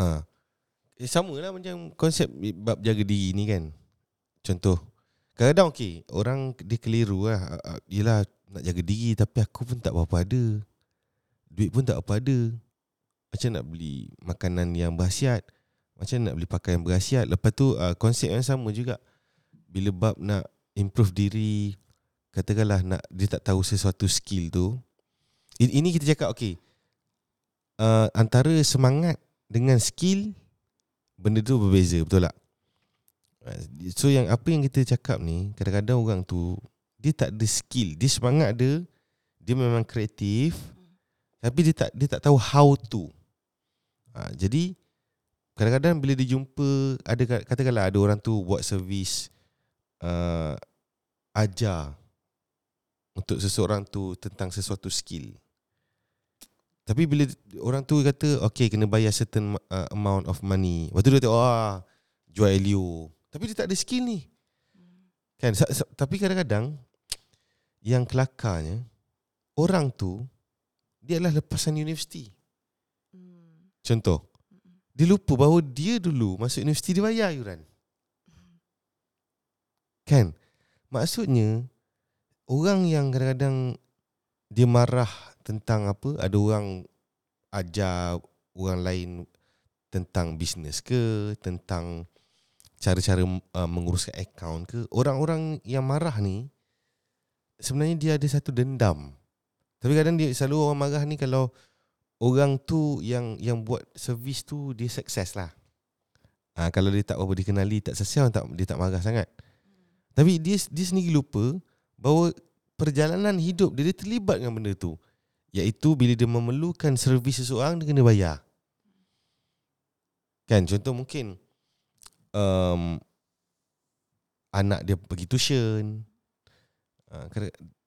Ha. Eh, sama lah macam konsep bab jaga diri ni kan. Contoh. Kadang-kadang okey, orang dia keliru lah. Ah, ah, Yelah nak jaga diri tapi aku pun tak apa-apa ada. Duit pun tak apa ada. Macam nak beli makanan yang berhasiat. Macam nak beli pakaian berhasiat. Lepas tu uh, konsep yang sama juga. Bila bab nak improve diri, katakanlah nak dia tak tahu sesuatu skill tu. Ini kita cakap okey. Uh, antara semangat dengan skill benda tu berbeza, betul tak? Uh, So yang apa yang kita cakap ni, kadang-kadang orang tu dia tak ada skill. Dia semangat ada, dia memang kreatif, tapi dia tak dia tak tahu how to. Ha, jadi kadang-kadang bila dia jumpa ada katakanlah ada orang tu buat servis uh, ajar untuk seseorang tu tentang sesuatu skill. Tapi bila orang tu kata okay kena bayar certain uh, amount of money. Lepas tu dia kata oh jual Elio. Tapi dia tak ada skill ni. Kan sa- sa- tapi kadang-kadang yang kelakarnya orang tu dia adalah lepasan universiti. Hmm. Contoh, dia lupa bahawa dia dulu masuk universiti dia bayar yuran. Kan? Maksudnya orang yang kadang-kadang dia marah tentang apa, ada orang ajar orang lain tentang bisnes ke, tentang cara-cara uh, menguruskan akaun ke, orang-orang yang marah ni sebenarnya dia ada satu dendam. Tapi kadang dia selalu orang marah ni kalau orang tu yang yang buat servis tu dia sukses lah. Ha, kalau dia tak apa dikenali tak sukses tak dia tak marah sangat. Tapi dia dia sendiri lupa bahawa perjalanan hidup dia, dia terlibat dengan benda tu. Iaitu bila dia memerlukan servis seseorang dia kena bayar. Kan contoh mungkin um, anak dia pergi tuition. Uh,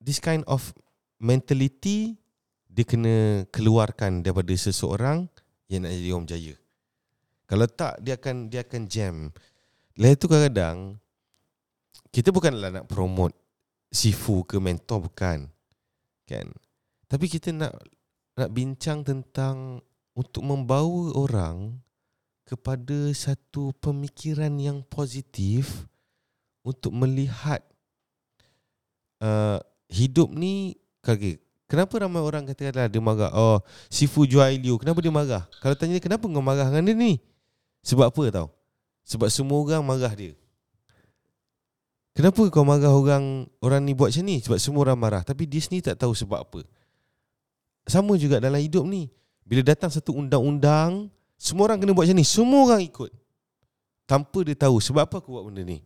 this kind of mentality dia kena keluarkan daripada seseorang yang nak jadi orang berjaya. Kalau tak dia akan dia akan jam. Lain tu kadang-kadang kita bukanlah nak promote sifu ke mentor bukan. Kan? Tapi kita nak nak bincang tentang untuk membawa orang kepada satu pemikiran yang positif untuk melihat uh, hidup ni okay, kenapa ramai orang katakanlah dia marah? Oh sifu jual Ilio kenapa dia marah? Kalau tanya kenapa kau marah dengan dia ni? Sebab apa tau? Sebab semua orang marah dia. Kenapa kau marah orang orang ni buat macam ni? Sebab semua orang marah. Tapi dia sendiri tak tahu sebab apa sama juga dalam hidup ni bila datang satu undang-undang semua orang kena buat macam ni semua orang ikut tanpa dia tahu sebab apa aku buat benda ni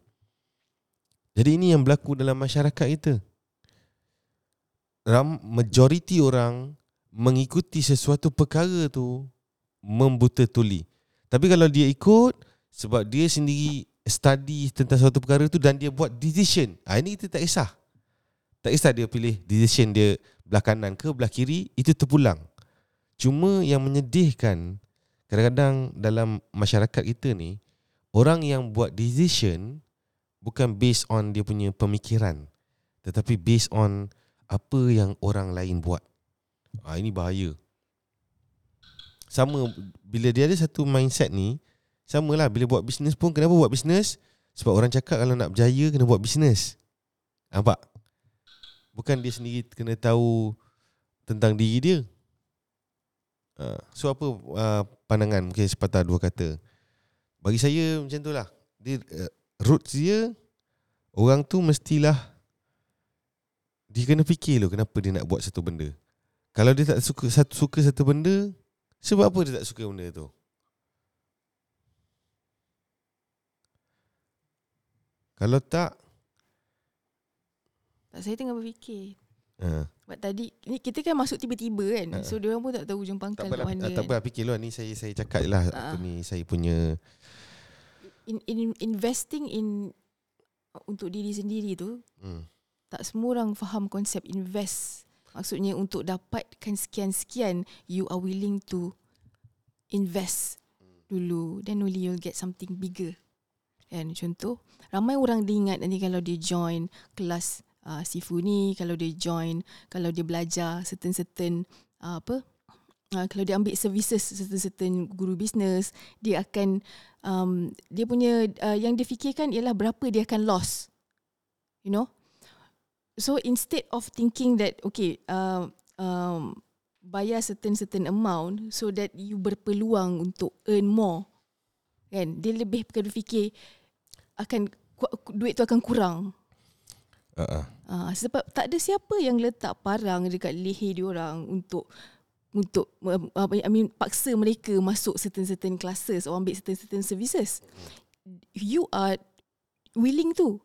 jadi ini yang berlaku dalam masyarakat kita ram, majoriti orang mengikuti sesuatu perkara tu membuta tuli. Tapi kalau dia ikut sebab dia sendiri study tentang suatu perkara tu dan dia buat decision. Ha, ini kita tak kisah. Tak kisah dia pilih decision dia belah kanan ke belah kiri, itu terpulang. Cuma yang menyedihkan kadang-kadang dalam masyarakat kita ni, orang yang buat decision bukan based on dia punya pemikiran. Tetapi based on apa yang orang lain buat. Ha, ini bahaya. Sama bila dia ada satu mindset ni, samalah bila buat bisnes pun kenapa buat bisnes? Sebab orang cakap kalau nak berjaya kena buat bisnes. Nampak? Bukan dia sendiri kena tahu tentang diri dia. Ha, so apa uh, pandangan mungkin sepatah dua kata. Bagi saya macam tu lah. Dia, uh, roots dia, orang tu mestilah dia kena fikir loh kenapa dia nak buat satu benda. Kalau dia tak suka satu suka satu benda, sebab apa dia tak suka benda tu? Kalau Tak saya tengah berfikir. uh, Sebab tadi ni kita kan masuk tiba-tiba kan. Ha. So dia orang pun tak tahu hujung tak pangkal kat mana. tak kan. apa fikir lah ni saya saya cakap je lah Ah. apa ni saya punya In, in investing in untuk diri sendiri tu hmm, tak semua orang faham konsep invest. Maksudnya untuk dapatkan sekian-sekian you are willing to invest dulu then only you'll get something bigger. Kan contoh ramai orang dia ingat nanti kalau dia join kelas uh, sifu ni kalau dia join kalau dia belajar certain certain uh, apa uh, kalau dia ambil services certain-certain guru bisnes, dia akan um, dia punya uh, yang dia fikirkan ialah berapa dia akan loss. You know? So instead of thinking that okay, uh, um, bayar certain certain amount so that you berpeluang untuk earn more. Kan? Dia lebih kepada fikir akan duit tu akan kurang. Uh-uh. Uh, sebab tak ada siapa yang letak parang dekat leher dia orang untuk untuk um, I mean paksa mereka masuk certain-certain classes or ambil certain-certain services. You are willing to.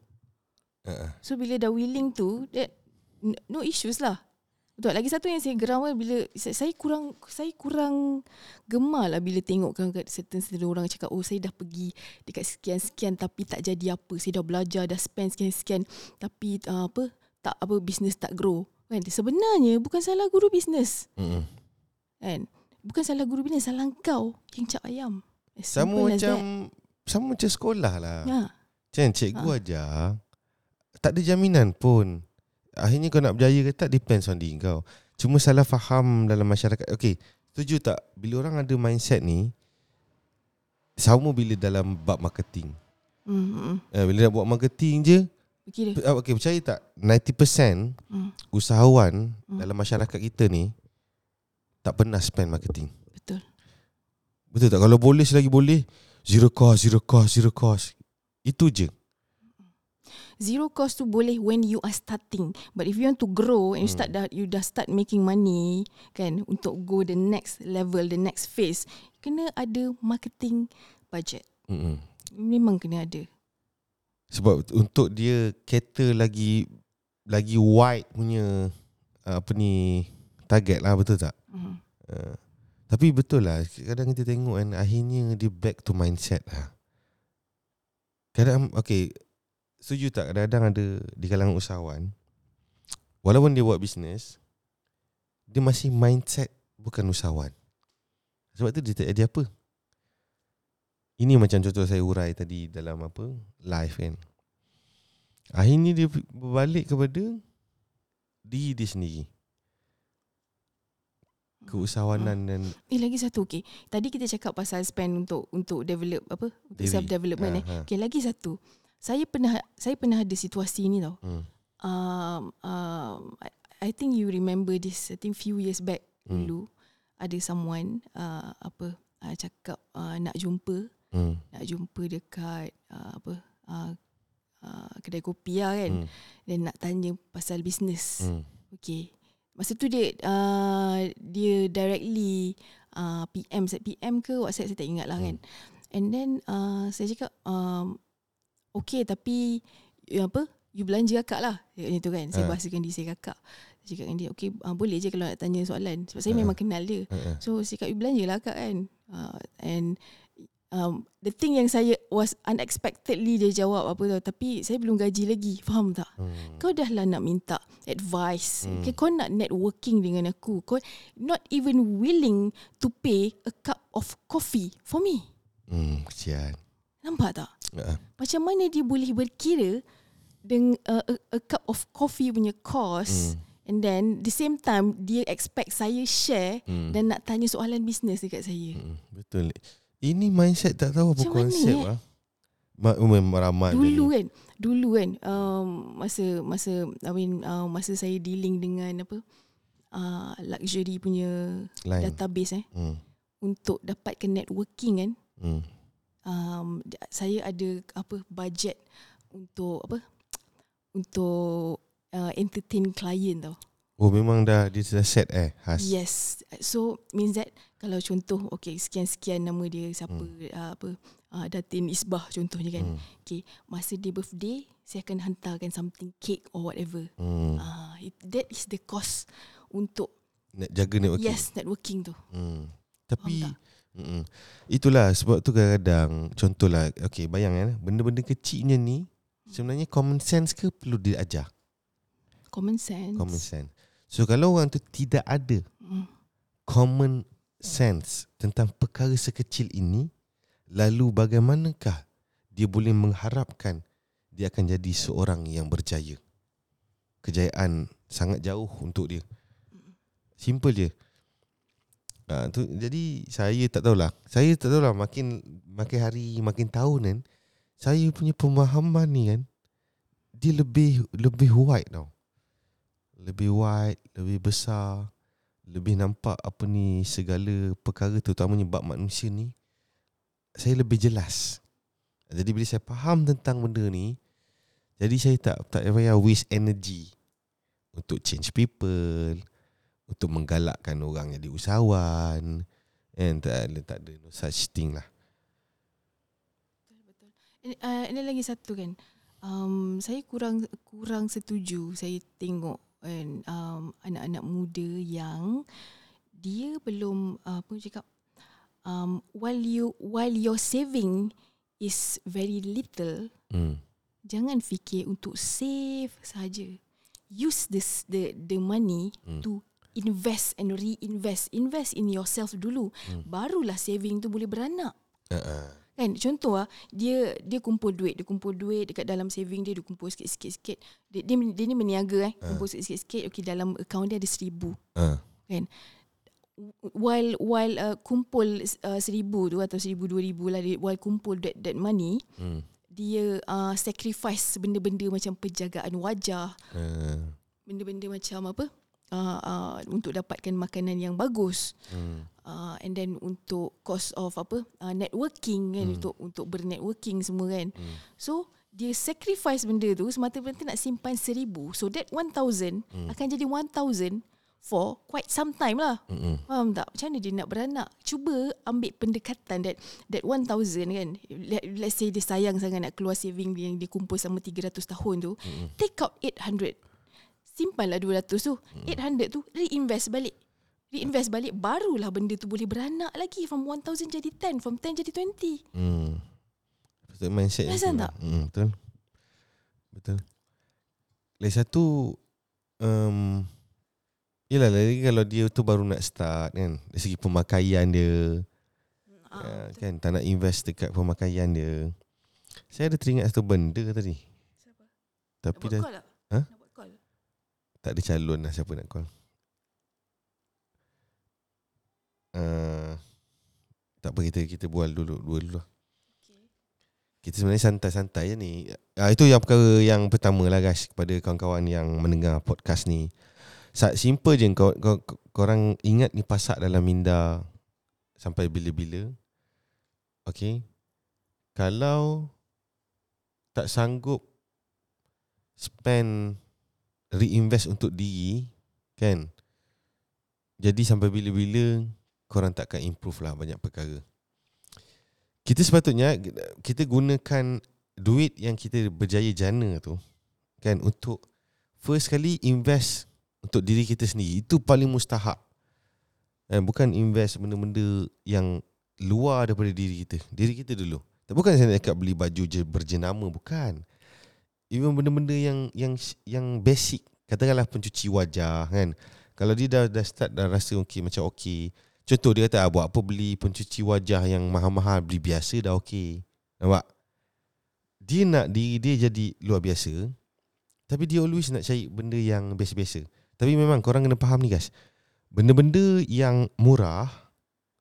Uh-uh. So bila dah willing tu that no issues lah. Betul. Lagi satu yang saya geram kan bila saya kurang saya kurang gemar lah bila tengok kan kat certain-certain orang cakap oh saya dah pergi dekat sekian-sekian tapi tak jadi apa. Saya dah belajar dah spend sekian-sekian tapi uh, apa tak apa business tak grow. Kan sebenarnya bukan salah guru bisnes. Mm-mm. Kan? Bukan salah guru bisnes, salah kau yang cap ayam. As Sama macam that. sama macam sekolah lah. Ya. Macam cikgu Ha. ajar tak ada jaminan pun. Akhirnya kau nak berjaya ke tak depends on diri kau. Cuma salah faham dalam masyarakat. Okay, setuju tak? Bila orang ada mindset ni sama bila dalam bab marketing. Hmm, hmm. Eh, bila nak buat marketing je, deh. ah, okay, percaya tak? 90% Hmm, usahawan Hmm. dalam masyarakat kita ni tak pernah spend marketing. betul. Betul tak? Kalau boleh selagi boleh, zero cost, zero cost, zero cost. Itu je. Zero cost tu boleh when you are starting. But if you want to grow and you start dah you dah start making money kan untuk go the next level, the next phase, kena ada marketing budget. Mm-mm. Memang kena ada. Sebab untuk dia cater lagi lagi wide punya apa ni target lah betul tak? Hmm. Uh, tapi betul lah kadang kita tengok kan akhirnya dia back to mindset lah. Kadang okay setuju tak kadang-kadang ada di kalangan usahawan walaupun dia buat bisnes dia masih mindset bukan usahawan. Sebab tu dia tak jadi apa. Ini macam contoh saya urai tadi dalam apa live kan. Akhirnya dia berbalik kepada diri dia sendiri. Keusahawanan dan Eh lagi satu okey. Tadi kita cakap pasal spend untuk untuk develop apa? Untuk self development eh. Ha, ha. Okey lagi satu. Saya pernah saya pernah ada situasi ni tau. hmm, Um, um, I, I think you remember this. I think few years back Hmm. dulu ada someone uh, apa uh, cakap uh, nak jumpa hmm, nak jumpa dekat uh, apa uh, uh, kedai kopi lah kan hmm, dan nak tanya pasal bisnes. hmm, Okay. Masa tu dia uh, dia directly uh, PM PM ke WhatsApp saya tak ingat lah kan. And then uh, saya cakap um, okay tapi ya apa you belanja akak lah macam tu kan. Saya Ah. bahasakan diri saya kakak. Saya cakap dengan dia okay uh, boleh je kalau nak tanya soalan sebab saya Ah. memang kenal dia. ha. So saya cakap you belanja lah akak kan. Uh, and um, the thing yang saya was unexpectedly dia jawab apa tau tapi saya belum gaji lagi. Faham tak? Hmm. Kau dah lah nak minta advice. Hmm. Hmm. Kau nak networking dengan aku. Kau not even willing to pay a cup of coffee for me. Hmm, kesian. Nampak tak? Ha, Macam mana dia boleh berkira dengan uh, a, a cup of coffee punya cost Hmm. and then the same time dia expect saya share Hmm. dan nak tanya soalan bisnes dekat saya. Hmm, betul. Ini mindset tak tahu apa Macam konsep eh? ah. Memang ramai Dulu kan Dulu kan um, Masa Masa I mean uh, Masa saya dealing dengan Apa uh, Luxury punya lain. Database eh Hmm. Untuk dapatkan networking kan Hmm. Um, Saya ada Apa Budget Untuk Apa Untuk uh, Entertain client tau Oh memang dah dia dah set eh khas. Yes So means that Kalau contoh Okay sekian-sekian nama dia Siapa Hmm. uh, Apa uh, Datin Isbah contohnya kan Hmm. Okay Masa dia birthday Saya akan hantarkan something cake or whatever Hmm. Ah, it, that is the cost untuk Nak jaga networking. yes networking tu. Hmm. Tapi Faham mm itulah sebab tu kadang-kadang contohlah okey bayangkan benda-benda kecilnya ni sebenarnya common sense ke perlu diajar? Common sense. Common sense. So kalau orang tu tidak ada Mm. common sense tentang perkara sekecil ini lalu bagaimanakah dia boleh mengharapkan dia akan jadi seorang yang berjaya? Kejayaan sangat jauh untuk dia. Simple je. Ha, tu, jadi saya tak tahulah. Saya tak tahulah makin makin hari makin tahun kan. Saya punya pemahaman ni kan dia lebih lebih wide tau. Lebih wide, lebih besar, lebih nampak apa ni segala perkara terutamanya bab manusia ni saya lebih jelas. Jadi bila saya faham tentang benda ni jadi saya tak tak payah waste energy untuk change people, untuk menggalakkan orang jadi usahawan and tak ada, tak ada no such thing lah. Betul. Ini, uh, ini lagi satu kan. Um, saya kurang kurang setuju saya tengok kan um, anak-anak muda yang dia belum uh, apa cakap um, while you while your saving is very little Hmm. jangan fikir untuk save saja use this the the money Hmm. to invest and reinvest invest in yourself dulu Hmm. barulah saving tu boleh beranak Uh-uh. Kan contoh ah dia dia kumpul duit, dia kumpul duit dekat dalam saving dia dia kumpul sikit-sikit sikit. Dia, dia dia ni berniaga eh, kumpul sikit-sikit sikit. Okey dalam akaun dia ada seribu. Uh. Kan. While while uh, kumpul uh, seribu tu atau seribu dua ribu lah dia, while kumpul that that money Hmm. dia uh, sacrifice benda-benda macam penjagaan wajah, Uh. benda-benda macam apa? Uh, uh, untuk dapatkan makanan yang bagus Hmm. uh, and then untuk cost of apa uh, networking kan Hmm. untuk untuk bernetworking semua kan Hmm. so dia sacrifice benda tu semata-mata nak simpan seribu so that 1000 Hmm. akan jadi 1000 for quite some time lah Mm-mm. Faham tak? Macam mana dia nak beranak? Cuba ambil pendekatan that that 1000 kan. Let, let's say dia sayang sangat nak keluar saving yang dia kumpul sama 300 tahun tu. Mm-mm. Take out 800. Simpanlah 200 tu. 800 tu reinvest balik. Reinvest balik barulah benda tu boleh beranak lagi from 1000 jadi 10, from 10 jadi 20. Hmm. Betul mindset Perasan tu tak? Hmm, betul. Betul. Lagi satu um, Yelah lagi kalau dia tu baru nak start kan Dari segi pemakaian dia Ah, uh, kan tak nak invest dekat pemakaian dia. Saya ada teringat satu benda tadi. Siapa? Tapi dah call tak? Ha? Nak buat call? Tak ada calon lah siapa nak call. Uh, tak apa kita kita bual dulu dua dulu lah. Okay. Kita sebenarnya santai-santai je ni. Uh, itu yang perkara yang pertama lah guys kepada kawan-kawan yang mendengar podcast ni. Sa- Simple je kau, kau, kau korang ingat ni pasak dalam minda sampai bila-bila. Okay. Kalau tak sanggup spend reinvest untuk diri kan? Jadi sampai bila-bila korang takkan improve lah banyak perkara. Kita sepatutnya kita gunakan duit yang kita berjaya jana tu kan? Untuk first kali invest untuk diri kita sendiri. Itu paling mustahak. Eh, bukan invest benda-benda yang luar daripada diri kita. Diri kita dulu. Tak bukan saya nak cakap beli baju je berjenama bukan even benda-benda yang yang yang basic katakanlah pencuci wajah kan. Kalau dia dah dah start dah rasa okey macam okey contoh dia kata ah, buat apa beli pencuci wajah yang mahal-mahal? Beli biasa dah okey nampak? Dia nak diri dia jadi luar biasa tapi dia always nak cari benda yang biasa-biasa. Tapi memang korang kena faham ni guys. Benda-benda yang murah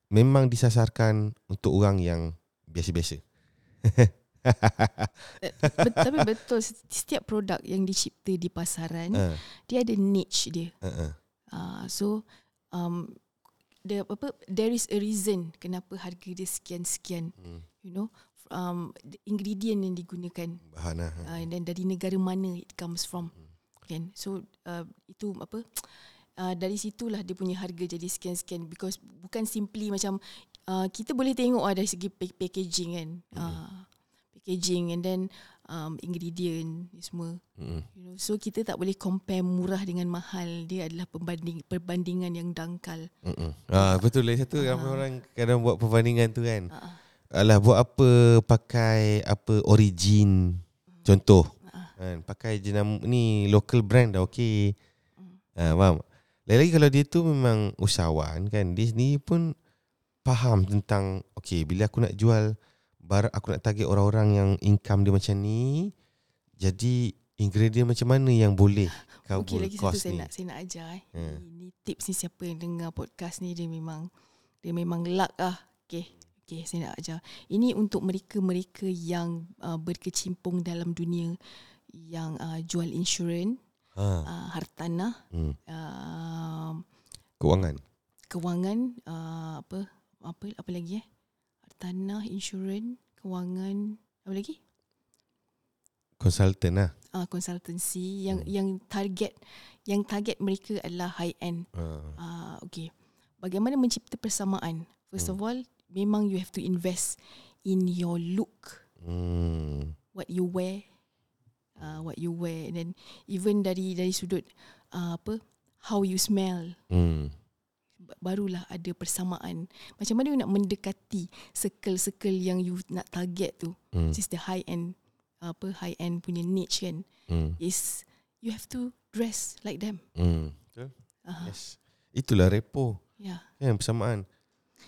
memang disasarkan untuk orang yang biasa-biasa Bet- tapi betul setiap produk yang dicipta di pasaran uh, dia ada niche dia. uh, uh. So um the apa there is a reason kenapa harga dia sekian-sekian Hmm, you know. Um the ingredient yang digunakan. Bahan lah uh, and then dari negara mana it comes from kan. So uh, itu apa uh, dari situlah dia punya harga jadi sekian-sekian. Because bukan simply macam uh, kita boleh tengok uh, dari segi pa- packaging kan. Uh, packaging and then um, ingredient ni semua Mm-mm. you know so kita tak boleh compare murah dengan mahal dia adalah perbanding perbandingan yang dangkal Mm-mm. Ah betul lah satu ramai Ah. orang kadang buat perbandingan tu kan. uh, Alah buat apa pakai apa origin contoh uh, kan pakai jenama ni local brand dah okey. Ha faham. Lagi-lagi kalau dia tu memang usahawan kan dia sendiri pun faham tentang okey bila aku nak jual barang aku nak target orang-orang yang income dia macam ni jadi ingredient macam mana yang boleh Okey cover lagi satu cost saya ni. nak saya nak ajar eh. Hmm. Ini tips ni siapa yang dengar podcast ni dia memang Dia memang luck lah. Okay. Okay, saya nak ajar. Ini untuk mereka-mereka yang uh, berkecimpung dalam dunia yang uh, jual insurans, Ha. uh, hartanah, Hmm. uh, Kewangan. kewangan, uh, apa apa apa lagi eh? Hartanah, insurans, kewangan, apa lagi? Konsultan lah. Uh, consultancy yang Hmm. yang target yang target mereka adalah high end. Ah, okay. Bagaimana mencipta persamaan? First Hmm. of all, memang you have to invest in your look, Hmm. what you wear, uh, what you wear, and then even dari dari sudut uh, apa, how you smell, Hmm. Ba- barulah ada persamaan. Macam mana you nak mendekati circle-circle yang you nak target tu, Hmm. which is the high end, apa high end punya niche kan? Hmm. Is you have to dress like them. Hmm. Betul? Uh, Yes. Itulah repo. yeah. Kan persamaan.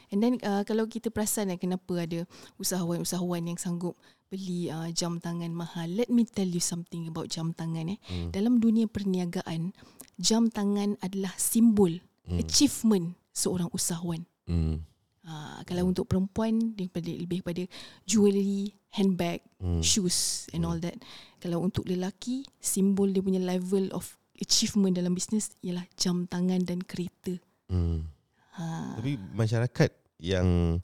And then uh, kalau kita perasan eh, kenapa ada usahawan-usahawan yang sanggup beli uh, jam tangan mahal. Let me tell you something about jam tangan eh. Hmm. Dalam dunia perniagaan, jam tangan adalah simbol Hmm. achievement seorang usahawan. Hmm. Uh, kalau untuk perempuan daripada lebih pada jewelry, handbag, Hmm. shoes and all that. Kalau untuk lelaki, simbol dia punya level of achievement dalam bisnes ialah jam tangan dan kereta. Hmm. Ha. Tapi masyarakat yang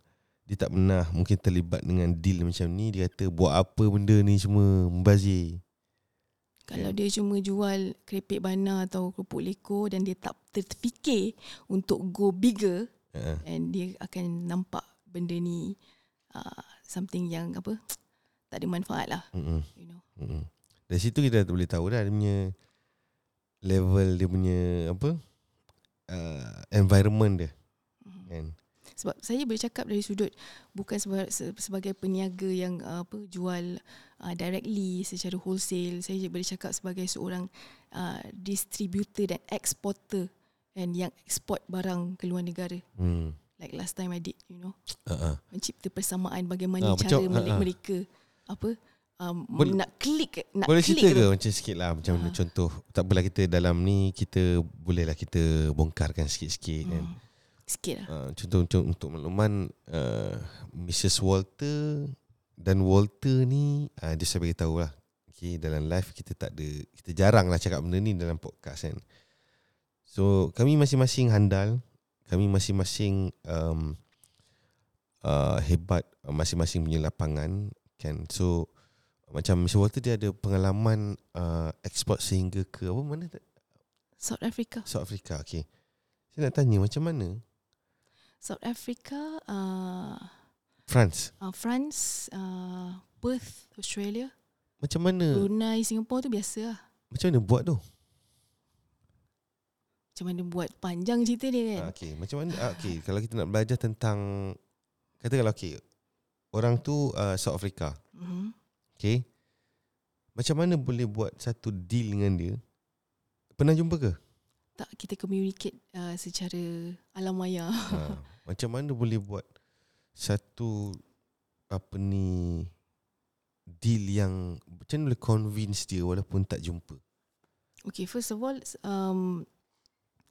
dia tak pernah mungkin terlibat dengan deal macam ni dia kata buat apa benda ni semua membazir. Kalau dia cuma jual keripik bana atau kerupuk leko dan dia tak terfikir untuk go bigger Uh, and dia akan nampak benda ni uh, something yang apa tak ada manfaat lah mm you know. mm Dari situ kita boleh tahu dah dia punya level dia punya apa uh, environment dia Mhm. kan. Sebab saya boleh cakap dari sudut bukan sebagai, sebagai peniaga yang uh, apa jual uh, directly secara wholesale. Saya boleh cakap sebagai seorang uh, distributor dan exporter and yang export barang ke luar negara. Hmm. Like last time I did, you know. Uh-uh. mencipta persamaan bagaimana Ah, cara macam- mereka, ah. mereka apa um, Boleh- nak klik nak Boleh klik cerita tu. ke macam sikit lah Macam Ah. contoh Tak apalah kita dalam ni Kita bolehlah kita bongkarkan sikit-sikit kan Hmm. Sikit lah. uh, Contoh untuk, untuk makluman uh, Mrs. Walter Dan Walter ni uh, Dia saya beritahu lah okay, Dalam live kita tak ada Kita jarang lah cakap benda ni dalam podcast kan So kami masing-masing handal Kami masing-masing um, uh, Hebat uh, Masing-masing punya lapangan kan So macam Mr. Walter dia ada pengalaman uh, ekspor sehingga ke apa mana? South Africa. South Africa. Okay. Saya nak tanya macam mana South Africa, uh, France uh, France, uh, Perth, Australia, macam mana Brunei, Singapore tu biasa lah. macam mana buat tu? Macam mana buat panjang cerita dia kan. Ah, okay. Macam mana? Ah, okay. Kalau kita nak belajar tentang katakanlah okay. Orang tu uh, South Africa. Mm-hmm. Okay. Macam mana boleh buat satu deal dengan dia? Pernah jumpa ke? Tak kita communicate uh, secara alam maya. ha, macam mana boleh buat satu apa ni deal yang macam mana boleh convince dia walaupun tak jumpa? Okay, first of all, um,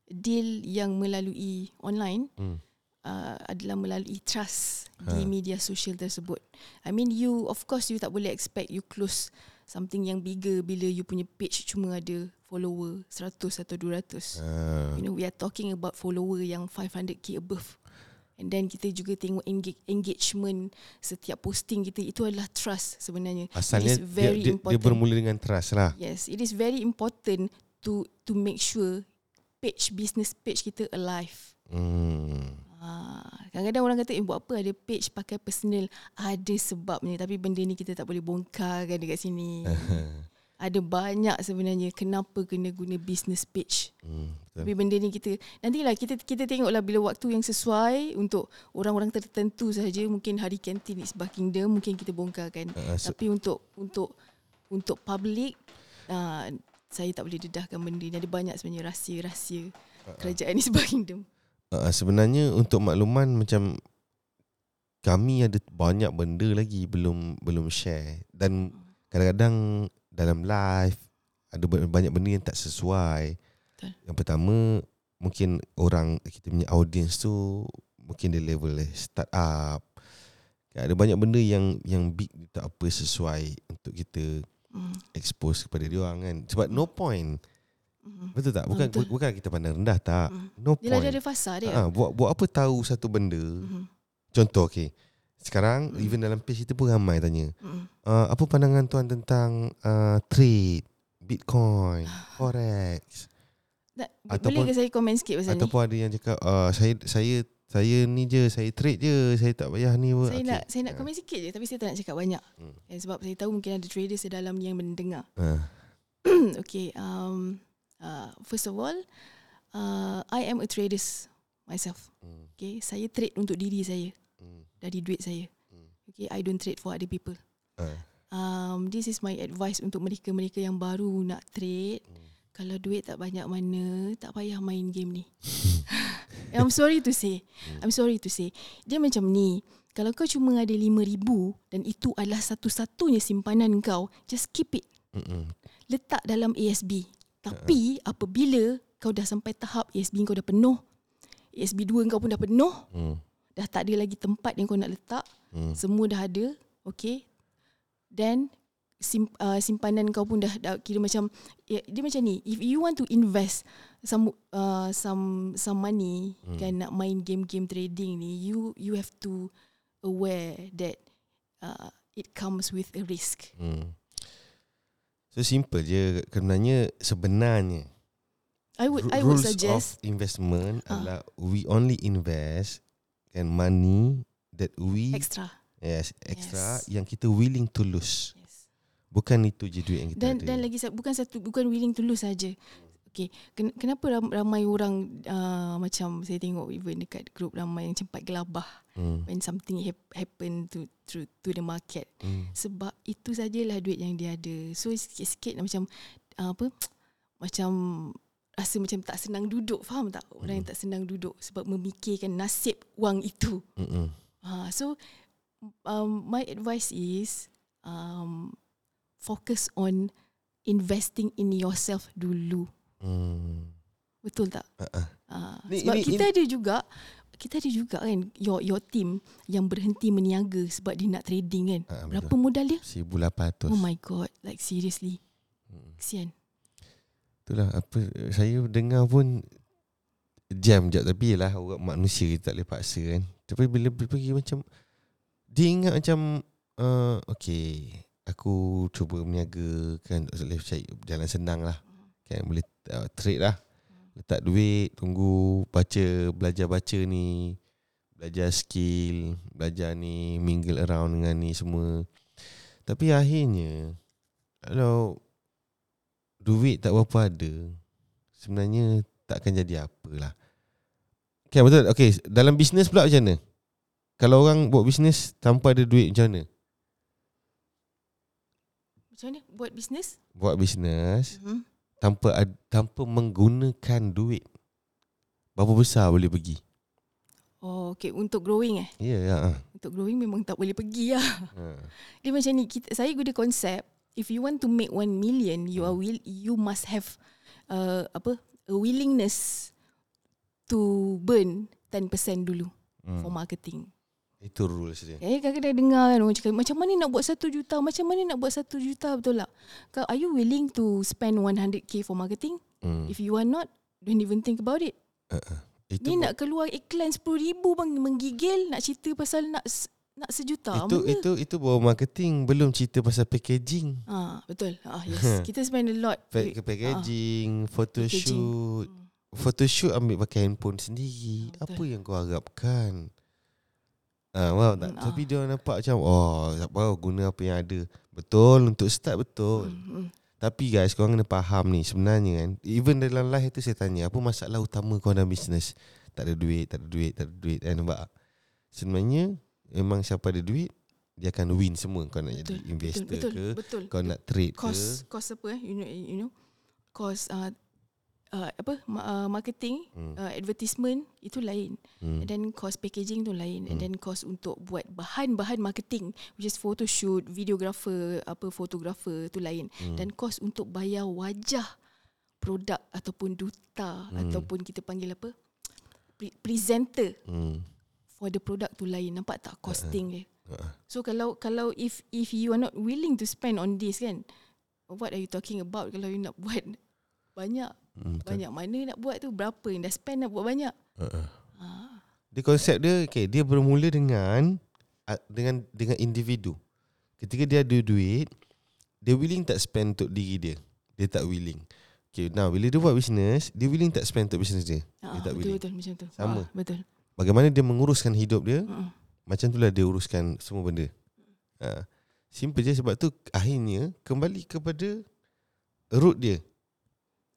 deal yang melalui online Hmm. uh, adalah melalui trust Ha. di media sosial tersebut. I mean you of course you tak boleh expect you close something yang bigger bila you punya page cuma ada follower 100 atau 200. Ha. You know we are talking about follower yang 500k above. And then kita juga tengok engage, engagement setiap posting kita itu adalah trust sebenarnya. Asalnya It is dia, very dia, dia important. bermula dengan trust lah. Yes, it is very important to to make sure page business page kita alive. Hmm. Ha, kadang-kadang orang kata eh buat apa ada page pakai personal ada sebabnya tapi benda ni kita tak boleh bongkarkan dekat sini. ada banyak sebenarnya kenapa kena guna business page. hmm. Betul. Tapi benda ni kita nantilah kita kita tengoklah bila waktu yang sesuai untuk orang-orang tertentu sahaja mungkin hari kantin is Buckingham mungkin kita bongkarkan. Ah, so- Tapi untuk untuk untuk public uh, saya tak boleh dedahkan benda ni. Ada banyak sebenarnya rahsia-rahsia kerajaan ni Buckingham. Uh, sebenarnya untuk makluman macam kami ada banyak benda lagi belum belum share dan kadang-kadang dalam live ada ba- banyak benda yang tak sesuai. Betul. Yang pertama mungkin orang kita punya audience tu mungkin dia level eh, start up. Kan, Ada banyak benda yang yang big tak apa sesuai untuk kita Mm. expose kepada dia orang kan. Sebab no point. Mm. Betul tak? Bukan Betul. bukan kita pandang rendah tak. Mm. No Dia point. dia ada fasa dia. Ha, buat buat apa tahu satu benda. Mhm. Contoh okey. Sekarang Mm. even dalam page kita pun ramai tanya. Mm. Uh, apa pandangan tuan tentang uh, trade, Bitcoin, forex Tak, Ataupun- boleh ke saya komen sikit pasal ataupun ada yang cakap uh, saya saya saya ni je, saya trade je, saya tak payah ni ni? apa. Saya Okey. nak saya nak komen sikit je tapi saya tak nak cakap banyak. Hmm. Eh, sebab saya tahu mungkin ada traders di dalam ni yang mendengar. Ah, okay, um, uh, first of all, uh, I am a trader myself. hmm, Okay, saya trade untuk diri saya dari duit saya. Hmm. Okay, I don't trade for other people. ah, Um, this is my advice untuk mereka-mereka yang baru nak trade. hmm. Kalau duit tak banyak mana, tak payah main game ni. I'm sorry to say. I'm sorry to say. Dia macam ni. Kalau kau cuma ada RM5,000 dan itu adalah satu-satunya simpanan kau, just keep it. Mm-mm. Letak dalam ASB. Tapi apabila kau dah sampai tahap ASB kau dah penuh, ASB 2 kau pun dah penuh, Hmm, dah tak ada lagi tempat yang kau nak letak, hmm, semua dah ada, okay? Then sim, uh, simpanan kau pun dah, dah kira macam ya, dia macam ni. If you want to invest some uh, some some money Hmm. kan nak main game-game trading ni, you you have to aware that uh, it comes with a risk. hmm. So simple je sebenarnya sebenarnya I would I would rules suggest of investment Ah. adalah we only invest kan money that we extra. yes extra Yes. yang kita willing to lose. Yes. Bukan itu je duit yang kita Dan ada. dan lagi bukan satu bukan willing to lose saja. Okay, ken, kenapa ram, ramai orang uh, macam saya tengok even dekat grup ramai yang cepat gelabah hmm. when something hap- happen to to to the market. Hmm. Sebab itu sajalah duit yang dia ada. So sikit-sikit macam uh, apa macam rasa macam tak senang duduk, faham tak? Orang yang tak senang duduk sebab memikirkan nasib wang itu. Mm-mm. Uh, so um, my advice is um, focus on investing in yourself dulu. Hmm. Betul tak? Uh-uh. Uh, Ni- sebab ini- kita ada juga kita ada juga kan your your team yang berhenti meniaga sebab dia nak trading kan. Ah, Berapa betul. modal dia? 1800. Oh my god, like seriously. Kesian. Itulah apa saya dengar pun jam je tapi lah orang manusia kita tak boleh paksa kan. Tapi bila pergi macam dia ingat macam uh, okay aku cuba berniaga kan tak boleh cari jalan senang lah. Kan boleh uh, trade lah. Letak duit, tunggu baca, belajar baca ni, belajar skill, belajar ni, mingle around dengan ni semua. Tapi akhirnya kalau duit tak berapa ada sebenarnya tak akan jadi apalah. Okay betul. Okay dalam bisnes pula macam mana? Kalau orang buat bisnes tanpa ada duit macam mana? Macam mana buat bisnes? Buat bisnes Hmm. tanpa tanpa menggunakan duit. Berapa besar boleh pergi? Oh, okay. Untuk growing eh. Ya, ya. ah. Untuk growing memang tak boleh pergi lah. Ha. Dia macam ni. Kita, saya guna konsep. If you want to make 1 million, you are will you must have uh, apa a willingness to burn 10% dulu Hmm. for marketing. Itu rules dia. Eh kadang-kadang dengar kan orang cakap macam mana nak buat 1 juta, macam mana nak buat 1 juta betul tak? Kau are you willing to spend 100k for marketing? Hmm. If you are not, don't even think about it. Itu Ni nak keluar iklan 10,000 bang menggigil nak cerita pasal nak nak sejuta. itu mana? itu itu baru marketing belum cerita pasal packaging. Ah betul. Ah yes. Kita spend a lot. Pa- Wait, packaging, photoshoot. Hmm. Photoshoot ambil pakai handphone sendiri. Ah, betul. Apa yang kau harapkan? Ah, wow, tak? Hmm, Tapi dia nampak macam oh, tak apa guna apa yang ada. Betul untuk start betul. Hmm, hmm. Tapi guys, korang kena faham ni sebenarnya kan. Even dalam live tu saya tanya, apa masalah utama kau dalam bisnes? Tak ada duit, tak ada duit, tak ada duit kan nampak? Sebenarnya memang siapa ada duit dia akan win semua kau nak jadi Betul, investor betul, ke, betul. kau nak trade ke. cost cost apa eh? You know you know cost uh, uh, apa ma- uh, marketing, Hmm. uh, advertisement itu lain. Hmm. And then cost packaging tu lain. And Hmm. then cost untuk buat bahan-bahan marketing which is photoshoot, videographer, apa fotografer tu lain. Hmm. Dan kos untuk bayar wajah produk ataupun duta Hmm. ataupun kita panggil apa? Pre- presenter. Hmm. For the product tu lain. Nampak tak costing dia? Uh-uh. So kalau kalau if if you are not willing to spend on this kan, what are you talking about kalau you nak buat banyak Hmm, betul. banyak mana nak buat tu berapa yang dah spend nak buat banyak. Uh-uh. Ha. Dia konsep dia okay, dia bermula dengan ah, dengan dengan individu. Ketika dia ada duit, dia willing tak spend untuk diri dia. Dia tak willing. Okay, now bila dia buat business, dia willing tak spend untuk business dia. Ha, dia tak betul willing. betul macam tu. Sama. Ha, betul. Bagaimana dia menguruskan hidup dia, Mm-mm. macam itulah dia uruskan semua benda. Ha. Simple je sebab tu akhirnya kembali kepada root dia.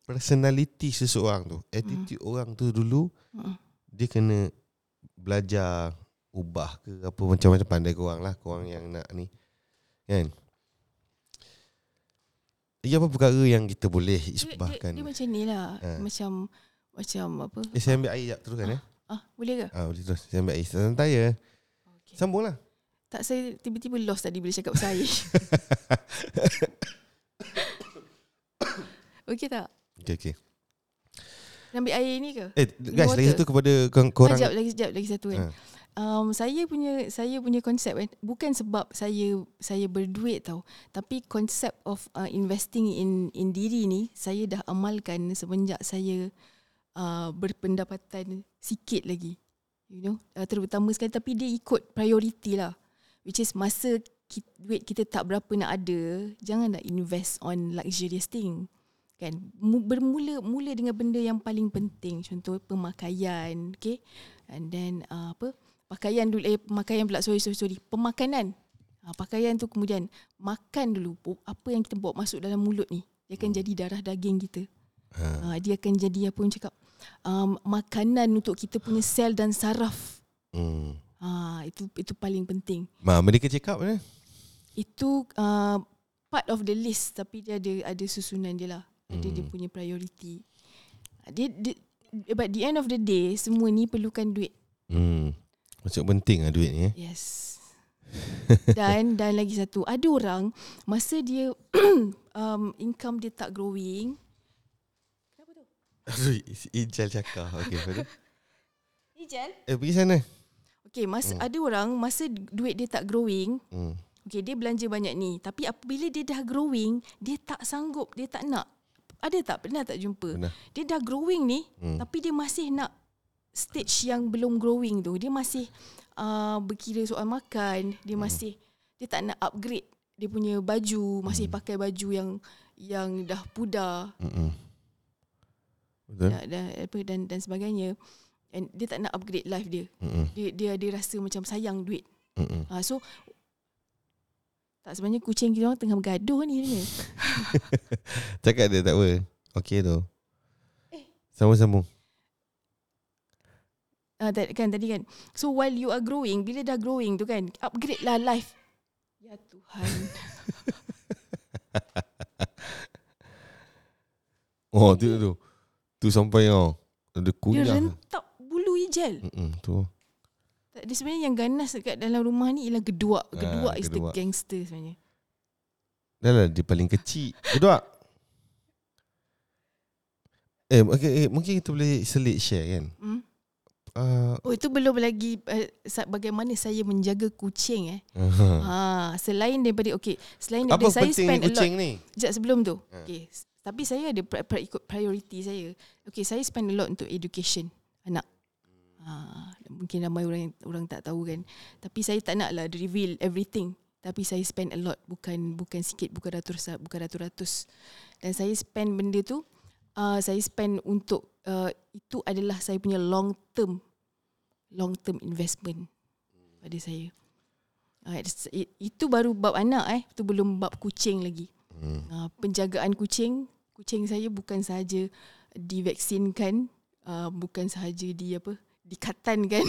Personality seseorang tu. Attitude orang tu dulu Mm-mm. dia kena belajar ubah ke apa macam-macam pandai korang lah korang yang nak ni kan ia apa perkara yang kita boleh Dia, dia, isbahkan dia macam ni lah. Ha. Macam macam apa? eh, saya ambil air sekejap teruskan eh Ah, boleh ke? ah, boleh terus saya ambil air santai ya Okay. sambung lah Tak saya tiba-tiba lost tadi bila cakap pasal air. Okey tak? okay, okay. Ambil air ni ke? eh guys water. lagi satu kepada korang, korang Sekejap lagi sekejap lagi satu kan. Ha. Um, saya punya saya punya konsep kan bukan sebab saya saya berduit tau tapi konsep of uh, investing in in diri ni saya dah amalkan semenjak saya uh, berpendapatan sikit lagi you know. Uh, terutama sekali tapi dia ikut priority lah. Which is masa kita, duit kita tak berapa nak ada jangan nak invest on luxurious thing kan? Mu- bermula mula dengan benda yang paling penting. Contoh pemakaian okay? And then uh, apa? Pakaian dulu eh pemakaian pula sorry sorry sorry. Pemakanan. Ha, pakaian tu kemudian makan dulu. Apa yang kita bawa masuk dalam mulut ni dia akan jadi darah daging kita ha. ha, dia akan jadi apa yang cakap um, makanan untuk kita punya sel dan saraf hmm. ha, itu itu paling penting Ma, check up eh? itu uh, part of the list tapi dia ada ada susunan dia lah ada dia Hmm. punya priority dia, dia but the end of the day semua ni perlukan duit hmm. macam penting lah duit ni eh? Yes. dan dan lagi satu, ada orang masa dia um, income dia tak growing. Aduh, Ijal cakap okay, tu? Ijal? Eh pergi sana Okay, masa Hmm. ada orang masa duit dia tak growing, hmm. okay dia belanja banyak ni, tapi apabila dia dah growing, dia tak sanggup, dia tak nak. Ada tak pernah tak jumpa? Pernah. Dia dah growing ni, Hmm. tapi dia masih nak stage yang belum growing tu. Dia masih uh, berkira soal makan, dia Hmm. masih dia tak nak upgrade dia punya baju, masih Hmm. pakai baju yang yang dah pudar Mm-mm. Betul? dan, dan apa dan dan sebagainya. And dia tak nak upgrade life dia. Mm-mm. Dia dia dia rasa macam sayang duit. Mm-mm. Uh, so tak sebenarnya kucing kita orang tengah bergaduh ni ni. Cakap dia tak apa Okay tu Sambung-sambung Ah uh, kan tadi kan. So while you are growing, bila dah growing tu kan, upgrade lah life. Ya Tuhan. Oh tu tu Tu sampai oh Ada Dia kunyah rentap bulu hijau. Mm-mm, Tu Tak, Dia sebenarnya yang ganas dekat dalam rumah ni ialah geduak. Ah, Geduak is the geduak. gangster sebenarnya. Dah lah dia paling kecil Kedua Eh, okay, eh mungkin kita boleh selit share kan Hmm? uh, Oh itu belum lagi uh, bagaimana saya menjaga kucing eh. uh, Ha, selain daripada okey, selain Apa daripada saya penting spend a lot kucing ni Sekejap sebelum tu. Ha. Okay. Tapi saya ada pri- pri- ikut priority saya. Okay, saya spend a lot untuk education anak. Ha, mungkin ramai orang orang tak tahu kan. Tapi saya tak nak lah reveal everything. Tapi saya spend a lot bukan bukan sikit bukan ratus bukan ratus-ratus. Dan saya spend benda tu uh, saya spend untuk uh, itu adalah saya punya long term long term investment pada saya. Uh, it, itu baru bab anak eh, itu belum bab kucing lagi. Hmm. Uh, penjagaan kucing, kucing saya bukan sahaja divaksinkan, uh, bukan sahaja di apa, dikatan kan.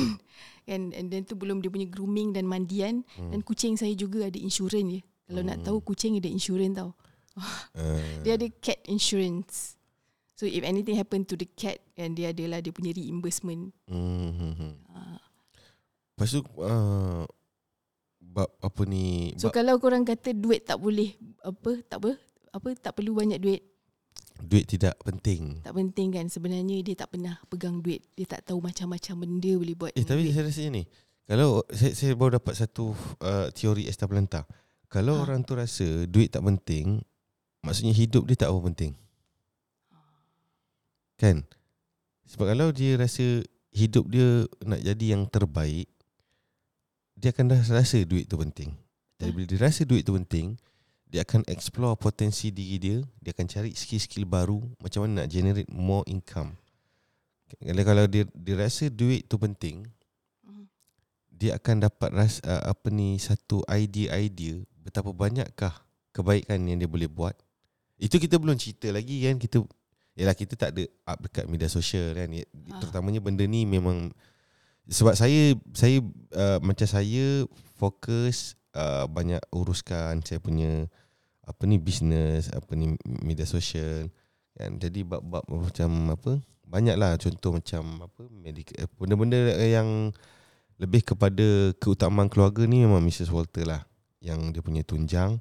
kan and then tu belum dia punya grooming dan mandian Hmm. dan kucing saya juga ada insurans je. Kalau nak tahu kucing ada insurans tau. Uh, Dia ada cat insurance. So if anything happen to the cat and dia adalah dia punya reimbursement. hmm, hmm, hmm. Uh, Lepas tu uh, Bab apa ni so bab, kalau korang kata duit tak boleh apa tak apa apa tak perlu banyak duit. duit tidak penting. Tak penting kan sebenarnya dia tak pernah pegang duit. Dia tak tahu macam-macam benda boleh buat. Eh tapi duit. saya rasa ni kalau saya, saya baru dapat satu uh, teori Establanta. Kalau Ha. orang tu rasa duit tak penting, maksudnya hidup dia tak apa penting. Kan? Sebab kalau dia rasa hidup dia nak jadi yang terbaik, dia akan dah rasa duit tu penting. Jadi Betul. bila dia rasa duit tu penting, dia akan explore potensi diri dia, dia akan cari skill-skill baru macam mana nak generate more income. Kalau kalau dia dia rasa duit tu penting, Mhm. dia akan dapat ras uh, apa ni satu idea-idea betapa banyakkah kebaikan yang dia boleh buat. Itu kita belum cerita lagi kan kita Yalah kita tak ada up dekat media sosial kan Ya, Ah. Terutamanya benda ni memang Sebab saya Saya uh, Macam saya Fokus uh, Banyak uruskan Saya punya Apa ni Business Apa ni Media sosial. Kan? Jadi bab-bab macam apa Banyak lah contoh macam Apa medical, eh, Benda-benda yang Lebih kepada Keutamaan keluarga ni Memang Mrs. Walter lah Yang dia punya tunjang.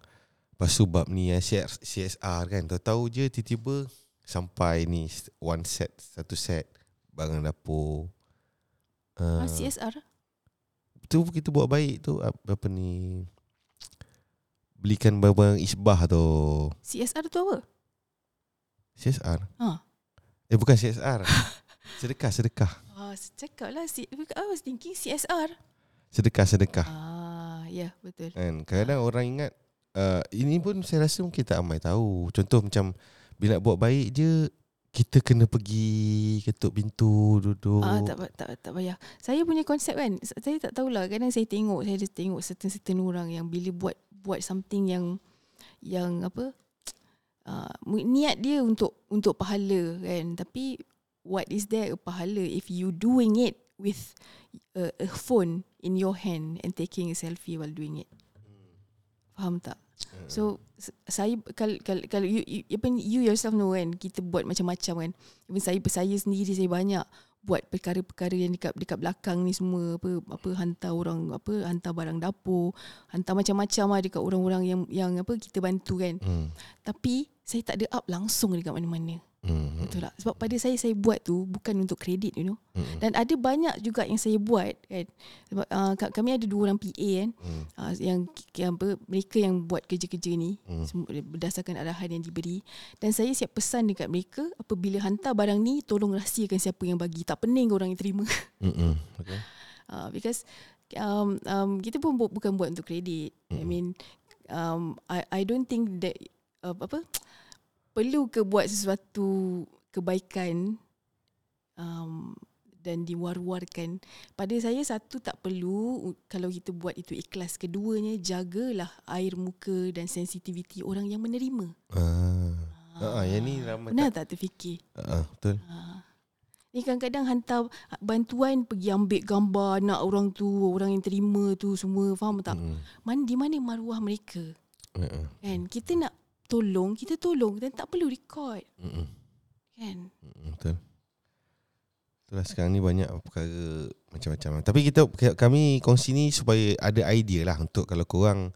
Lepas tu bab ni eh, CSR kan. Tahu-tahu je tiba-tiba Sampai ni One set Satu set Barang dapur uh, Ah, CSR Tu kita buat baik tu Apa, ni Belikan barang-barang isbah tu CSR tu apa? CSR Ha. Eh bukan CSR Sedekah Sedekah Ah, cakap lah I was thinking CSR. Sedekah Sedekah Ah, ya yeah, betul. kan Kadang-kadang orang ingat uh, Ini pun saya rasa mungkin tak ramai tahu Contoh macam Bila buat baik je Kita kena pergi Ketuk pintu Duduk Ah, tak, tak tak payah. Saya punya konsep kan, saya tak tahulah. Kadang saya tengok, saya ada tengok certain-certain orang yang bila buat buat something yang yang apa uh, niat dia untuk untuk pahala kan. Tapi what is there a pahala if you doing it with a, a phone in your hand and taking a selfie while doing it. Faham tak? So s- saya kalau kalau kalau you, you, ni, you yourself know kan kita buat macam-macam kan. Even saya saya sendiri saya banyak buat perkara-perkara yang dekat dekat belakang ni semua apa apa hantar orang apa hantar barang dapur, hantar macam-macam lah dekat orang-orang yang yang apa kita bantu kan. hmm. Tapi saya tak ada up langsung dekat mana-mana. Hmm. Betul tak? Sebab pada saya saya buat tu bukan untuk kredit you know. Hmm. Dan ada banyak juga yang saya buat kan. Sebab uh, kami ada dua orang PA kan Hmm. uh, yang, yang apa mereka yang buat kerja-kerja ni semua berdasarkan arahan yang diberi dan saya siap pesan dekat mereka apabila hantar barang ni tolong rahsiakan siapa yang bagi tak pening orang yang terima Hmm. Okay. uh, because um, um, kita pun bu- bukan buat untuk kredit I Mm-mm. mean um, I I don't think that uh, apa perlu ke buat sesuatu kebaikan um, dan diwar-warkan pada saya satu tak perlu kalau kita buat itu ikhlas keduanya jagalah air muka dan sensitiviti orang yang menerima Ah. Ah, yang ni ramai benar tak. tak terfikir Ah, betul. ha. Ni kadang-kadang hantar bantuan pergi ambil gambar anak orang tu, orang yang terima tu semua, faham tak? Hmm. Man, di mana maruah mereka? Ah, ah. Kan? Kita nak tolong, kita tolong dan tak perlu record. Hmm. Kan? Hmm, Betul. Itulah sekarang ni banyak perkara macam-macam. Tapi kita kami kongsi ni supaya ada idea lah untuk kalau korang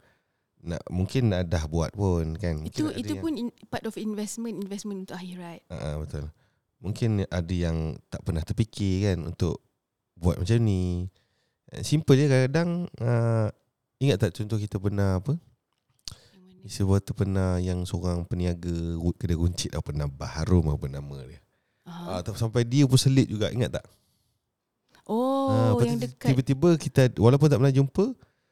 nak mungkin dah buat pun kan. Mungkin itu itu pun in, part of investment, investment untuk akhirat. Ah, ah, betul. Mungkin ada yang tak pernah terfikir kan untuk buat macam ni. Eh, Simple je kadang-kadang uh, ingat tak contoh kita pernah apa? Yang mana? Sebuah tu pernah yang seorang peniaga kedai runcit apa nama Baharum apa nama dia. Ah. Ah, uh, sampai dia pun selit juga ingat tak? Oh, lepas yang dekat Tiba-tiba kita walaupun tak pernah jumpa,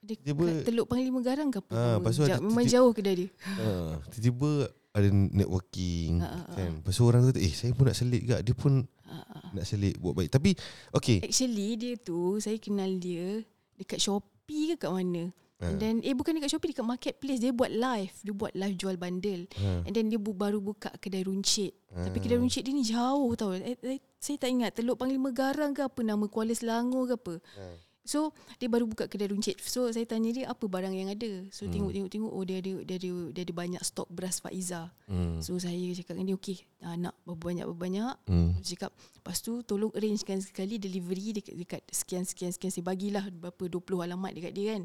dekat tiba- Teluk Panglima Garang ke apa? Lepas tu ada Jauh- memang jauh kedai dia. uh, tiba-tiba ada networking ah. kan. Lepas tu orang kata, "Eh, saya pun nak selit juga." Dia pun ah. nak selit buat baik. Tapi okey. Actually dia tu saya kenal dia dekat Shopee ke kat mana. And then eh bukan dekat Shopee dekat marketplace dia buat live, dia buat live jual bundle. Ha. And then dia bu- baru buka kedai runcit. Ah. Tapi kedai runcit dia ni jauh tau. Eh, eh, saya tak ingat Teluk Panglima Garang ke apa nama Kuala Selangor ke apa. Ah. So dia baru buka kedai runcit. So saya tanya dia apa barang yang ada. So Hmm. tengok-tengok-tengok oh dia ada dia ada dia ada banyak stok beras Faiza. Hmm. So saya cakap dengan dia okey, ah, nak berapa banyak banyak Hmm. Cakap Lepas tu tolong arrangekan sekali delivery dekat, dekat sekian sekian sekian Saya bagilah berapa 20 alamat dekat dia kan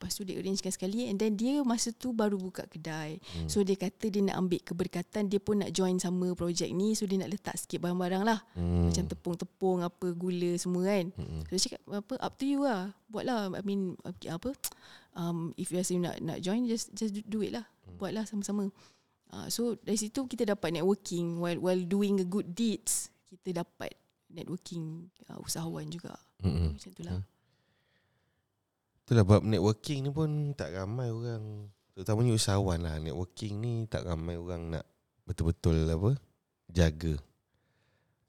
Lepas tu dia arrangekan sekali and then dia masa tu baru buka kedai. Hmm. So dia kata dia nak ambil keberkatan dia pun nak join sama projek ni so dia nak letak sikit barang-barang lah. Hmm. Macam tepung-tepung apa gula semua kan. Hmm. So dia cakap apa up to you lah. Buatlah I mean apa um if you rasa you nak nak join just just do, it lah. Buatlah sama-sama. Uh, so dari situ kita dapat networking while while doing a good deeds kita dapat networking uh, usahawan juga. Mm-mm. Macam tu lah. Itulah bab networking ni pun tak ramai orang terutamanya usahawan lah networking ni tak ramai orang nak betul-betul apa jaga.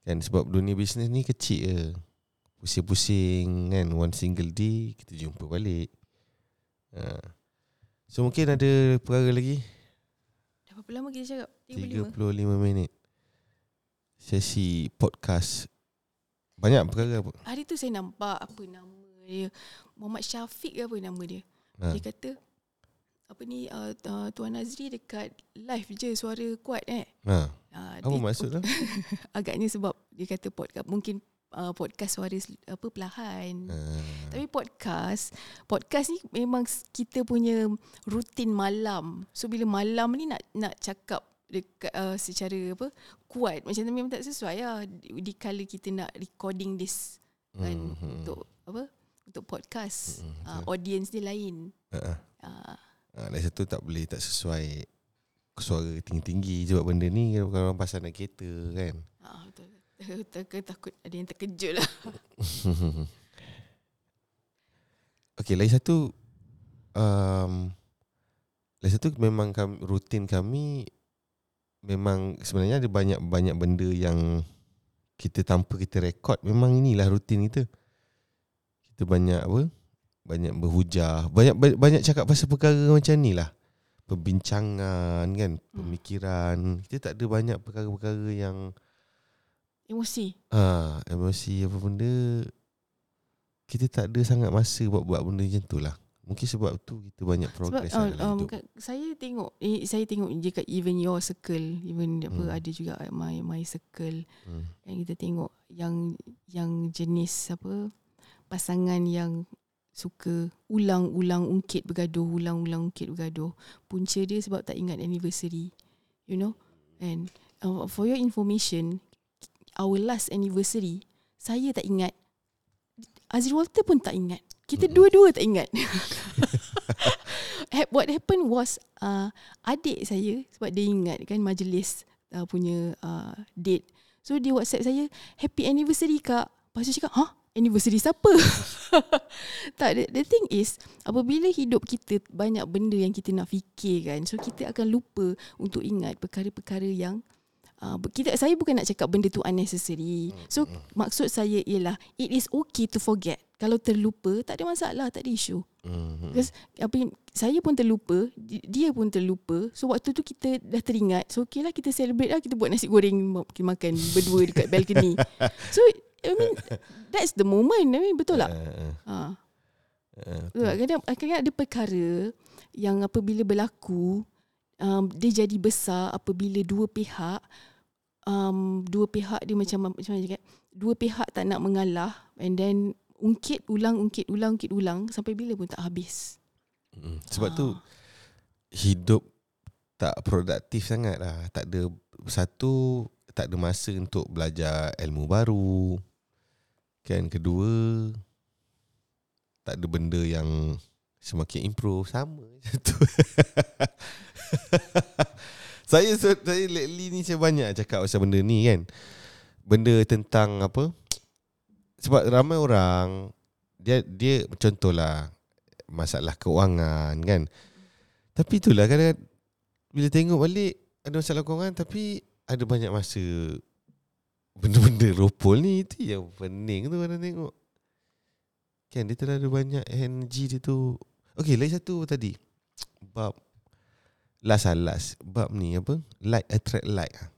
Kan sebab dunia bisnes ni kecil je. Pusing-pusing kan one single day kita jumpa balik. Ha. So mungkin ada perkara lagi Dah berapa lama kita cakap? 35. 35 minit. Sesi podcast. Banyak perkara apa? Hari tu saya nampak apa nama dia Muhammad Syafiq ke apa nama dia. Ha. Dia kata apa ni uh, uh, Tuan Nazri dekat live je suara kuat eh. Ha. Uh, Apa maksud? Agaknya sebab dia kata podcast mungkin uh, podcast suara apa perlahan. Ha. Tapi podcast, podcast ni memang kita punya rutin malam. So bila malam ni nak nak cakap dekat uh, secara apa kuat macam tu memang tak sesuai lah di, di kala kita nak recording this kan Hmm, hmm. untuk apa untuk podcast Hmm, uh, audience dia lain. Ha. Uh, Ha, dari satu tak boleh tak sesuai suara tinggi-tinggi sebab benda ni kalau orang pasal naik kereta kan. uh, betul. Takut, takut ada yang terkejut lah. Okey, lagi satu um, lagi satu memang kami, rutin kami memang sebenarnya ada banyak-banyak benda yang kita tanpa kita rekod memang inilah rutin kita. Kita banyak apa? Banyak berhujah, banyak banyak, cakap pasal perkara macam ni lah. Perbincangan kan, pemikiran. Kita tak ada banyak perkara-perkara yang Emosi. Ah, emosi apa benda kita tak ada sangat masa buat buat benda macam tu lah. Mungkin sebab tu kita banyak Sebab progress uh, lah dalam um, hidup. saya tengok eh, saya tengok dekat even your circle even apa Hmm. ada juga my my circle Hmm. yang kita tengok yang yang jenis apa pasangan yang suka ulang-ulang ungkit bergaduh ulang-ulang ungkit bergaduh punca dia sebab tak ingat anniversary you know and uh, for your information our last anniversary saya tak ingat Azri Walter pun tak ingat kita Mm-mm. dua-dua tak ingat what happened was uh, adik saya sebab dia ingat kan majlis uh, punya uh, date. So dia WhatsApp saya happy anniversary kak. Lepas tu cakap, "Hah? Anniversary siapa?" tak the, the thing is apabila hidup kita banyak benda yang kita nak fikir kan. So kita akan lupa untuk ingat perkara-perkara yang uh, kita saya bukan nak cakap benda tu unnecessary. So maksud saya ialah it is okay to forget. Kalau terlupa tak ada masalah, tak ada isu. Hmm. Because apa saya pun terlupa, di- dia pun terlupa. So waktu tu kita dah teringat. So okay lah kita celebrate lah kita buat nasi goreng kita makan berdua dekat balcony. So I mean that's the moment. I mean betul tak? Uh, Ha. uh, uh, Betul tak? Kadang, kadang ada perkara yang apabila berlaku um, dia jadi besar apabila dua pihak um, dua pihak dia macam macam mana cakap dua pihak tak nak mengalah and then ungkit ulang ungkit ulang ungkit ulang sampai bila pun tak habis. Hmm. Sebab tu Ah. hidup tak produktif sangat lah. Tak ada satu tak ada masa untuk belajar ilmu baru. Kan kedua tak ada benda yang semakin improve sama macam tu. saya saya lately ni saya banyak cakap pasal benda ni kan. Benda tentang apa? Sebab ramai orang dia dia contohlah masalah keuangan kan. Tapi itulah kadang bila tengok balik ada masalah keuangan tapi ada banyak masa benda-benda ropol ni itu yang pening tu kadang tengok. Kan dia terlalu banyak energy dia tu. Okey, lagi satu tadi. Bab last lah last. Bab ni apa? Like attract like. ah.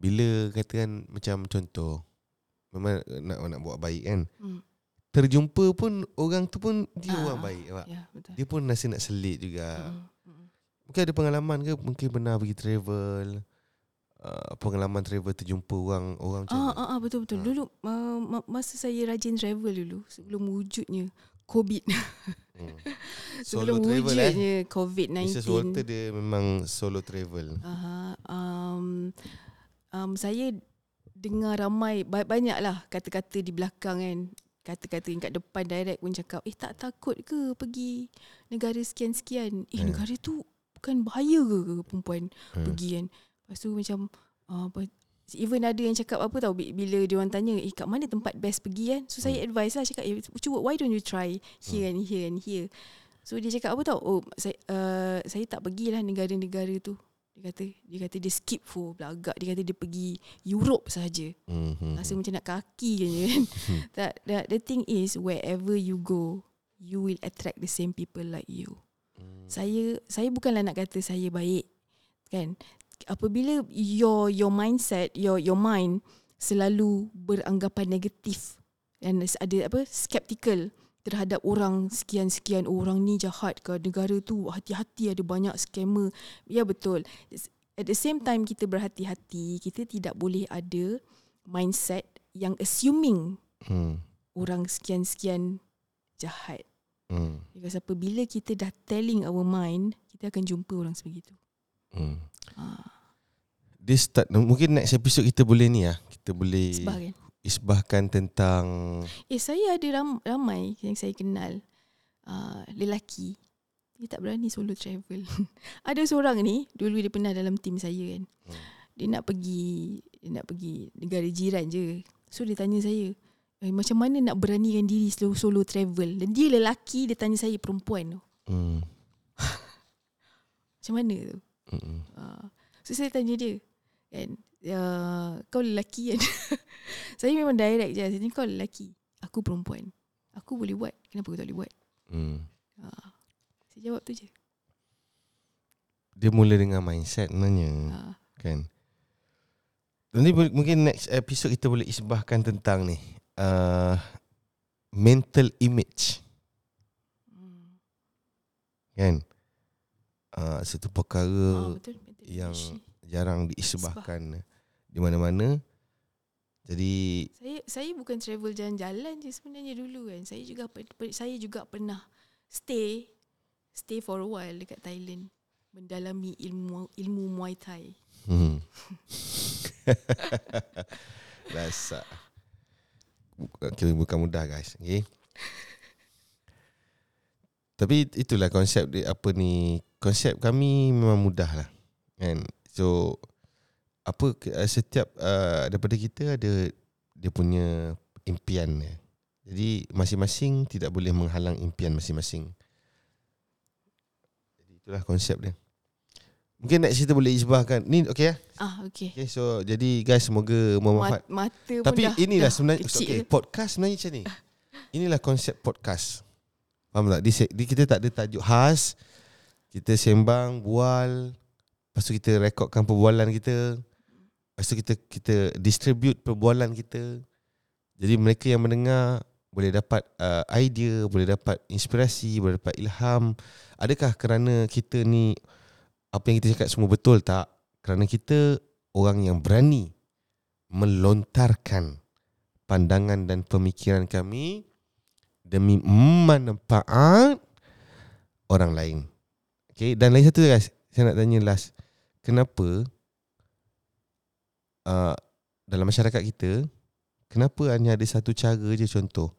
Bila katakan macam contoh memang nak nak buat baik kan. Hmm. Terjumpa pun orang tu pun dia Ah, orang baik. Awak. Ya, betul. Dia pun rasa nak selit juga. Mm, mm. Mungkin ada pengalaman ke Mungkin pernah pergi travel uh, Pengalaman travel terjumpa orang Orang macam Ah, ah, ah betul betul. Ah. Dulu uh, ma- masa saya rajin travel dulu sebelum wujudnya COVID. Hmm. Sebelum Solo travel, eh. wujudnya COVID-19. Mrs. Walter dia memang solo travel. Aha, um, um, saya dengar ramai ba- banyak lah kata-kata di belakang kan. Kata-kata yang kat depan direct pun cakap, eh tak takut ke pergi negara sekian-sekian? Eh Hmm. negara tu bukan bahaya ke perempuan Hmm. pergi kan? Lepas tu macam, uh, apa, even ada yang cakap apa tau bi- bila dia orang tanya, eh kat mana tempat best pergi kan? So saya advise lah cakap, eh cuba why don't you try here and here and here? So dia cakap apa tau? Oh, saya uh, saya tak pergilah negara-negara tu. Dia kata dia kata dia skip for belagak. Dia kata dia pergi Europe saja. Mm-hmm. Rasa macam nak kaki je kan. that, that, the thing is wherever you go, you will attract the same people like you. Saya saya bukanlah nak kata saya baik kan. Apabila your your mindset, your your mind selalu beranggapan negatif dan ada apa skeptical terhadap orang sekian-sekian oh, orang ni jahat ke negara tu hati-hati ada banyak scammer. Ya betul. At the same time kita berhati-hati, kita tidak boleh ada mindset yang assuming Hmm. orang sekian-sekian jahat. Hmm. Because apabila kita dah telling our mind, kita akan jumpa orang sebegitu. Hmm. Ha, Dia start mungkin next episode kita boleh ni ah. Kita boleh sebab kan. isbahkan tentang Eh saya ada ram, ramai yang saya kenal uh, lelaki dia tak berani solo travel. ada seorang ni dulu dia pernah dalam tim saya kan. Hmm. Dia nak pergi dia nak pergi negara jiran je. So dia tanya saya, eh, macam mana nak beranikan diri solo, solo travel? Dan dia lelaki, dia tanya saya perempuan tu. hmm. Macam mana tu? Hmm. Uh, so saya tanya dia kan uh, kau lelaki kan saya memang direct je saya kau lelaki aku perempuan aku boleh buat kenapa kau tak boleh buat Hmm. uh, saya jawab tu je Dia mula dengan mindset sebenarnya uh, kan. Nanti mungkin next episode kita boleh isbahkan tentang ni. Uh, mental image hmm. kan. Uh, satu perkara oh, betul Mental yang image. Jarang diisbahkan di mana-mana. Jadi saya saya bukan travel jalan-jalan je sebenarnya dulu kan saya juga saya juga pernah stay stay for a while dekat Thailand mendalami ilmu ilmu Muay Thai hmm. Rasa okay, Bukan mudah guys okay? Tapi itulah konsep dia, apa ni konsep kami memang mudah lah kan so apa uh, setiap uh, daripada kita ada dia punya impian dia. Jadi masing-masing tidak boleh menghalang impian masing-masing. Jadi itulah konsep dia. Mungkin next kita boleh isbahkan. Ni okey ya? ah okey Okay, so jadi guys semoga bermanfaat. Mat, mata pun Tapi dah, inilah dah sebenarnya kecil okay, podcast sebenarnya macam ni. Inilah konsep podcast. Faham tak? Di, di kita tak ada tajuk khas. Kita sembang, bual. Lepas tu kita rekodkan perbualan kita. Lepas tu kita kita distribute perbualan kita. Jadi mereka yang mendengar boleh dapat uh, idea, boleh dapat inspirasi, boleh dapat ilham. Adakah kerana kita ni apa yang kita cakap semua betul tak? Kerana kita orang yang berani melontarkan pandangan dan pemikiran kami demi manfaat orang lain. Okay, dan lagi satu guys, saya nak tanya last. Kenapa uh, dalam masyarakat kita, kenapa hanya ada satu cara je contoh.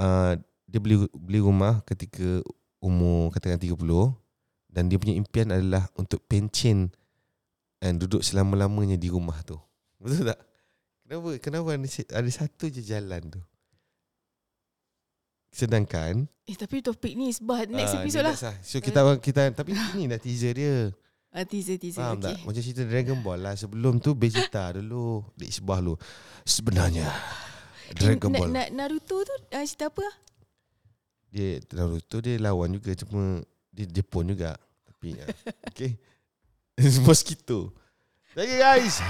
Uh, dia beli beli rumah ketika umur katakan 30 dan dia punya impian adalah untuk pencen dan duduk selama-lamanya di rumah tu. Betul tak? Kenapa kenapa ada, ada satu je jalan tu? Sedangkan Eh tapi topik ni sebab next ah, episode lah. So kita kita tapi ini dah teaser dia. Ah, teaser teaser. Faham okay. tak? Macam cerita Dragon Ball lah. Sebelum tu Vegeta dulu. Di sebelah lu. Sebenarnya Dragon Na- Ball. Na- Naruto tu uh, cerita apa? Dia Naruto dia lawan juga cuma dia Jepun juga. Tapi ya. okay. Mosquito. Okay guys.